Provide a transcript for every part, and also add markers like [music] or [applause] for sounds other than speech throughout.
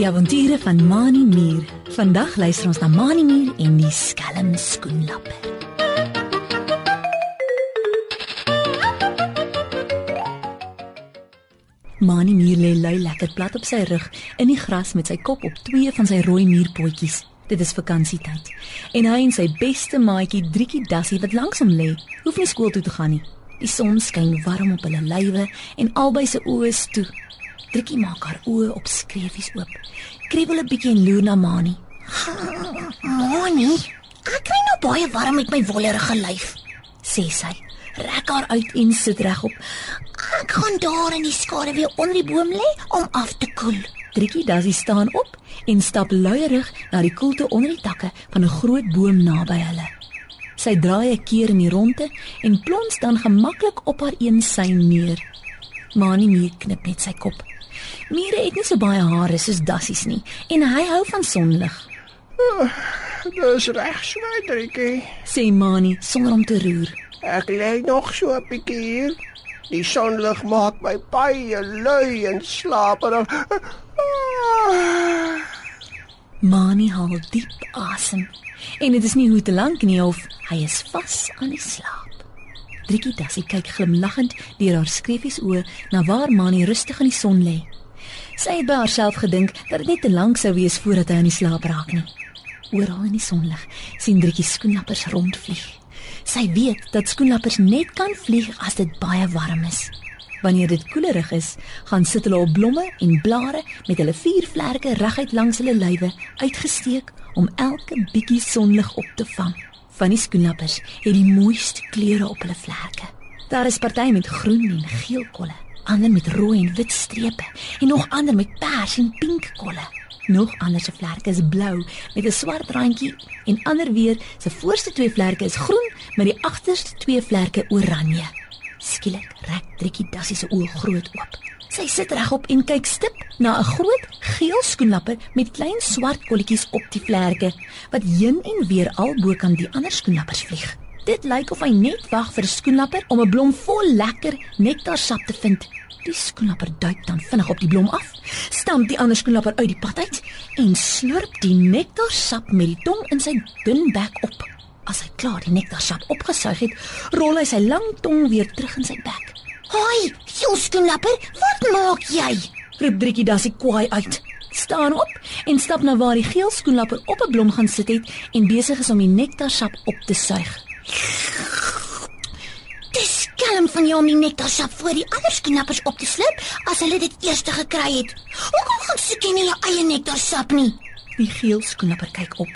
Die avonture van Mani Mier. Vandag luister ons na Mani Mier en die skelm skoenlapper. Mani Mier lê lui lekker plat op sy rug in die gras met sy kop op twee van sy rooi muurpotjies. Dit is vakansietyd. En hy en sy beste maatjie Driekie Dassie wat langs hom lê, hoef nie skool toe te gaan nie. Die son skyn warm op hulle lywe en albei se oë is toe. Driekie maak haar oë op skreefies oop. Kriebel 'n bietjie en loer na Mani. [laughs] Moni, ek kry nou baie warm met my wollerige lyf. Sê sy. Rek haar uit en sit regop. Ek gaan daar in die skare weer onder die boom lê om af te koel. Driekie Dassie staan op en stap luierig na die koelte onder die takke van 'n groot boom naby hulle. Sy draai 'n keer in die ronde en plons dan gemaklik op haar een sy neer. Mani Mier knip net sy kop. Mure het nie so baie hare soos dassies nie en hy hou van sonlig, Dis reg, Swydrikie. sê Mani sonder om te roer. Ek lê nog so 'n bietjie hier. Die sonlig maak my baie lui en slaperig. Ah. Mani haal diep asem en dit is nie hoe te lank nie of hy is vas aan die slaap. Driekie Dassie kyk glimlaggend deur haar skreefies oë na waar Mani rustig in die son lê. Sy het by haarself gedink dat dit net te lank sou wees voordat hy aan die slaap raak nie. Oral in die sonlig sien Driekie skoenlappers rondvlieg. Sy weet dat skoenlappers net kan vlieg as dit baie warm is. Wanneer dit koelerig is, gaan sit hulle op blomme en blare met hulle vier vlerke reguit langs hulle lywe uitgesteek om elke bietjie sonlig op te vang. Van die skoenlappers het die mooiste kleure op hulle vlerke. Daar is party met groen en geel kolle, ander met rooi en wit strepe en nog ander met pers en pink kolle. Nog ander se vlerke is blou met 'n swart randjie en ander weer se voorste twee vlerke is groen met die agterste twee vlerke oranje. Skielik rek Trikkie Dassie se oë groot oop. Sy sit regop en kyk stip na 'n groot geel skoenlapper met klein swart kolletjies op die vlerke wat heen en weer albo kan die ander skoenlappers vlieg. Dit lyk of hy net wag vir 'n skoenlapper om 'n blom vol lekker nektarsap te vind. Die skoenlapper duik dan vinnig op die blom af, stamp die ander skoenlapper uit die pad uit en slurp die nektarsap met die tong in sy dun bek op. As hy klaar die nektarsap opgesuig het, rol hy sy lang tong weer terug in sy bek. Hoi, skoenlapper, wat maak jy? Roep Driekie Dassie kwaai uit. Staan op en stap na waar die geel skoenlapper op 'n blom gaan sit het en besig is om die nektarsap op te suig. Dis skelm van jou om die nektarsap voor die ander skoenlappers op te slip as hulle dit eers gekry het. Hoekom gaan soek jy nie jou eie nektarsap nie? Die geel skoenlapper kyk op.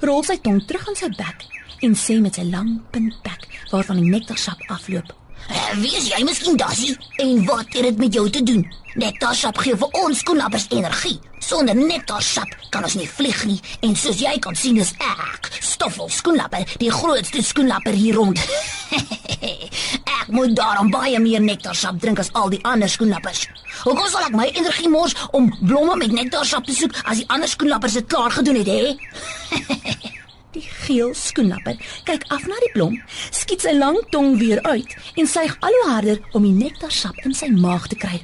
Rol sy tong terug in sy bek en sê met sy lang puntbek waarvan die nektarsap afloop. Uh, wie is jy miskien Dassie? En wat het dit met jou te doen? Nektarsap gee vir ons skoenlappers energie. Sonder nektarsap kan ons nie vlieg nie en soos jy kan sien is ek Stoffel skoenlapper, die grootste skoenlapper hier rond. [laughs] ek moet daarom baie meer nektarsap drink as al die ander skoenlappers. Hoekom sal ek my energie mors om blomme met nektarsap te soek as die ander skoenlappers dit klaar gedoen het, hè? [laughs] Die geel skoenlapper kyk af na die blom, skiet sy lang tong weer uit en suig al hoe harder om die nektarsap in sy maag te kry.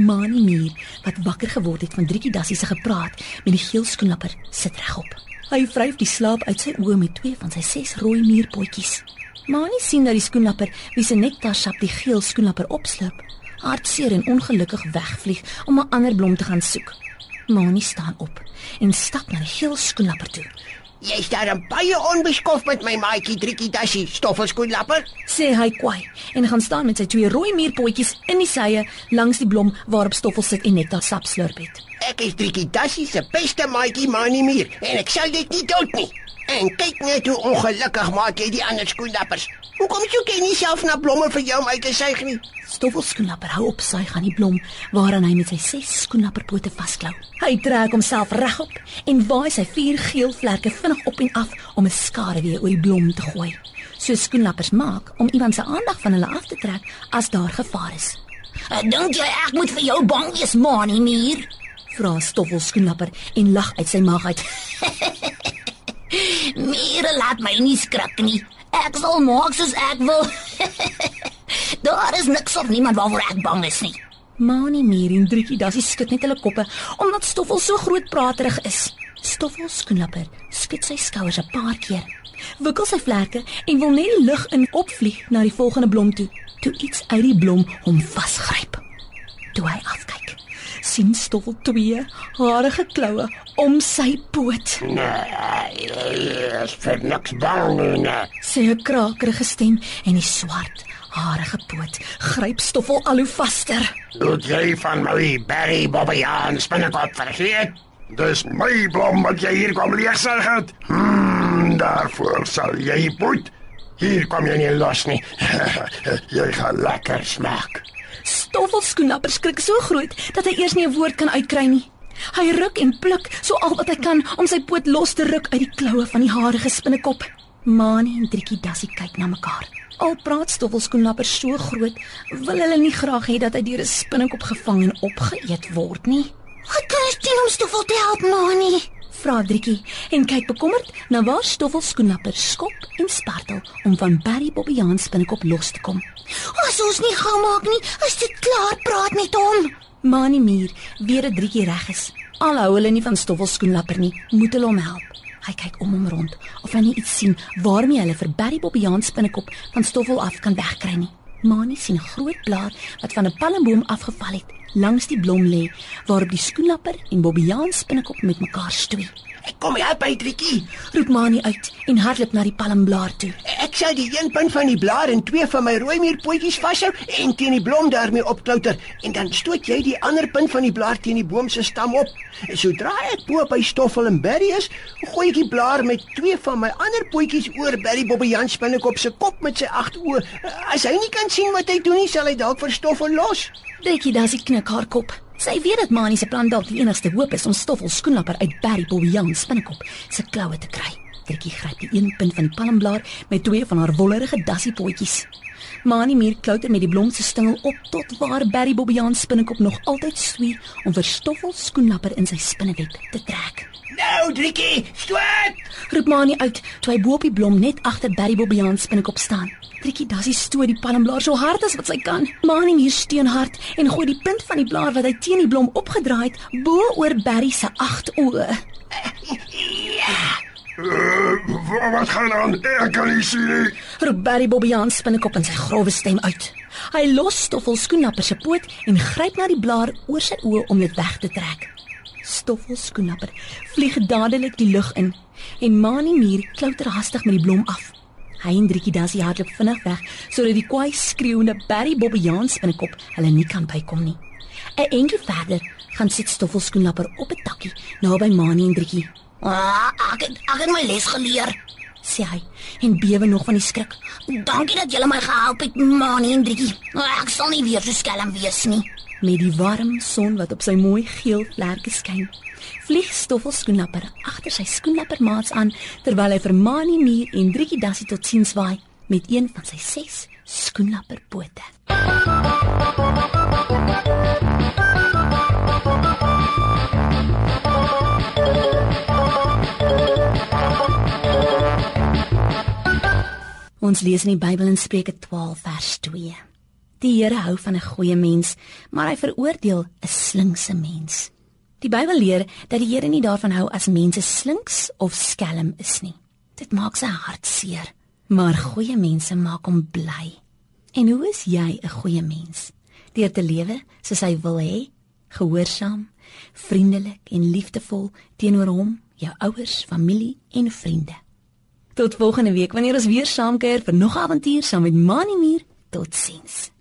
Mani Mier, wat wakker geword het van Driekie Dassie se gepraat met die geel skoenlapper, sit regop. Hy vryf die slaap uit sy oë met twee van sy ses rooi muurpotjies. Mani sien dat die skoenlapper, wie se nektarsap die geel skoenlapper opslurp, hartseer en ongelukkig wegvlieg om 'n ander blom te gaan soek. Mani staan op en stap na die geel skoenlapper toe. Jy's daar baie onbeskof met my maatjie Driekie Dassie, stoffelskoenlapper. Sê hy kwaai en gaan staan met sy twee rooi muurpotjies in die sye langs die blom waarop Stoffel sit en nektar sap slurp het. Ek is Driekie Dassie se beste maatjie Mani Mier en ek sal dit nie dood nie. En kyk net hoe ongelukkig maak jy die ander skoenlappers. Hoekom soek jy nie self na blomme vir jou om uit te suig nie? Stoffel skoenlapper hou op suig aan die blom waaraan hy met sy ses skoenlapperpote vasklou. Hy trek homself regop en waai sy vier geel vlerke vinnig op en af om 'n skare weer oor die blom te gooi. So skoenlappers maak om iemand se aandag van hulle af te trek as daar gevaar is. Ek dink jy ek moet vir jou bang wees, Mani Mier? Vra Stoffel skoenlapper en lag uit sy maag uit. [laughs] Mire laat my nie skrik nie. Ek sal maak soos ek wil. [laughs] Daar is niks of niemand waaroor ek bang is nie. Mani Mier en Driekie Dassie skud net hulle koppe omdat Stoffel so groot praterig is. Stoffel skoenlapper skud sy skouers 'n paar keer. Wikkel sy vlerke en wil net die lug in opvlieg na die volgende blom toe. Toe iets uit die blom hom vasgryp. Toe hy afkyk, sien Stoffel twee harige kloue om sy poot. Nee, is vir niks bang nie. nee. 'n krakerige stem en die swart harige poot gryp Stoffel al hoe vaster. Doet jy van my Barry Bobbejaan spinnekop vergeet? Dis my blom wat jy hier kom leegsuig het. Hmm, daarvoor sal jy boet. Hier kom jy nie los nie. [laughs] jy gaan lekker smaak. Stoffel skoenapper skrik so groot dat hy eers nie 'n woord kan uitkry nie. Hy ruk en pluk so al wat hy kan om sy poot los te ruk uit die kloue van die harige spinnekop. Mani en Triekie Dassie kyk na mekaar. Al praat Stoffel skoenapper so groot, wil hulle nie graag hê dat hy deur 'n spinnekop gevang en opgeëet word nie. Wat kan ons doen om Stoffel te help, Mani? Vra Driekie en kyk bekommerd na waar Stoffel skoenapper skop en spartel om van Barry Bobbejaan spinnekop los te kom. As ons nie gou maak nie, is dit klaar praat met hom. Mani Muur weer 'n Driekie reg is. Al hou hulle nie van Stoffel skoenlapper nie, moet hulle hom help. Hy kyk om hom rond of hy nie iets sien waarmee hulle vir Barry Bobbejaan spinnekop van Stoffel af kan wegkry nie. Mani sien 'n groot blaar wat van 'n palmboom afgeval het, langs die blom lê, waarop die skoenlapper en Bobbejaan spinnekop met mekaar stoei. Ek kom help by Triekie. Roep Mani uit en hardloop na die palmblaar toe. Ek sal die een punt van die blaar en twee van my rooi muurpotjies vashou en teen die blom daarmee opklouter en dan stoot jy die ander punt van die blaar teen die boom se stam op. En sodra ek bo by Stoffel en Berry is, gooi ek die blaar met twee van my ander potjies oor Berry Bobbejaan spinnekop se kop met sy agt oë. As hy nie kan sien wat hy doen nie, sal hy dalk vir Stoffel los. Driekie Dassie knik haar kop. Sy weet dat Mani se plan dalk die enigste hoop is om Stoffel skoenlapper uit Barry Bobbejaan spinnekop se kloue te kry. Driekie gryp die een punt van die palmblaar met twee van haar wollerige dassiepotjies. Mani Mier klouter met die blom se stingel op tot waar Barry Bobbejaan spinnekop nog altyd stoei om vir Stoffel skoenlapper in sy spinneweb te trek. Nou, Driekie, stoot! Roep Mani uit toe hy bo op die blom net agter Barry Bobbejaan spinnekop staan. Driekie Dassie stoot die palmblaar so hard as wat sy kan. Mani Mier steun hard en gooi die punt van die blaar wat hy teen die blom opgedraai het bo oor Barry se agt oë. Uh, wat gaan aan? Ek kan nie sien nie. Roep Barry Bobbejaan spinnekop in sy grouwe stem uit. Hy los Stoffel skoenapper se poot en gryp na die blaar oor sy oë om dit weg te trek. Stoffel skoenapper vlieg dadelik die lug in en Mani Mier klouter hastig met die blom af. Hy en Driekie Dassie hardloop vinnig weg sodat die kwaai skreeuende Barry Bobbejaan spinnekop hulle nie kan bykom nie. 'n Entjie verder gaan sit Stoffel skoenapper op 'n takkie naby Mani en Driekie. Ah, ek het, ek het my les geleer. sê hy en bewe nog van die skrik. Dankie dat julle my gehelp het, Mani en Driekie. Ek sal nie weer so skelm wees nie. Met die warm son wat op sy mooi geel vlerke skyn, vlieg Stoffel skoenlapper agter sy skoenlappermaats aan terwyl hy vir Mani Mier en Driekie Dassie tot sien waai met een van sy ses skoenlapperpote. Ons lees in die Bybel in Spreuke 12 vers 2. Die Here hou van 'n goeie mens, maar hy veroordeel 'n slinkse mens. Die Bybel leer dat die Here nie daarvan hou as mense slinks of skelm is nie. Dit maak sy hart seer, maar goeie mense maak hom bly. En hoe is jy 'n goeie mens? Deur te lewe soos hy wil hê, gehoorsaam, vriendelik en liefdevol teenoor hom, jou ouers, familie en vriende. Tot volgende week wanneer ons weer saamkuier vir nog avontuur saam met Mani Mier. Totsiens.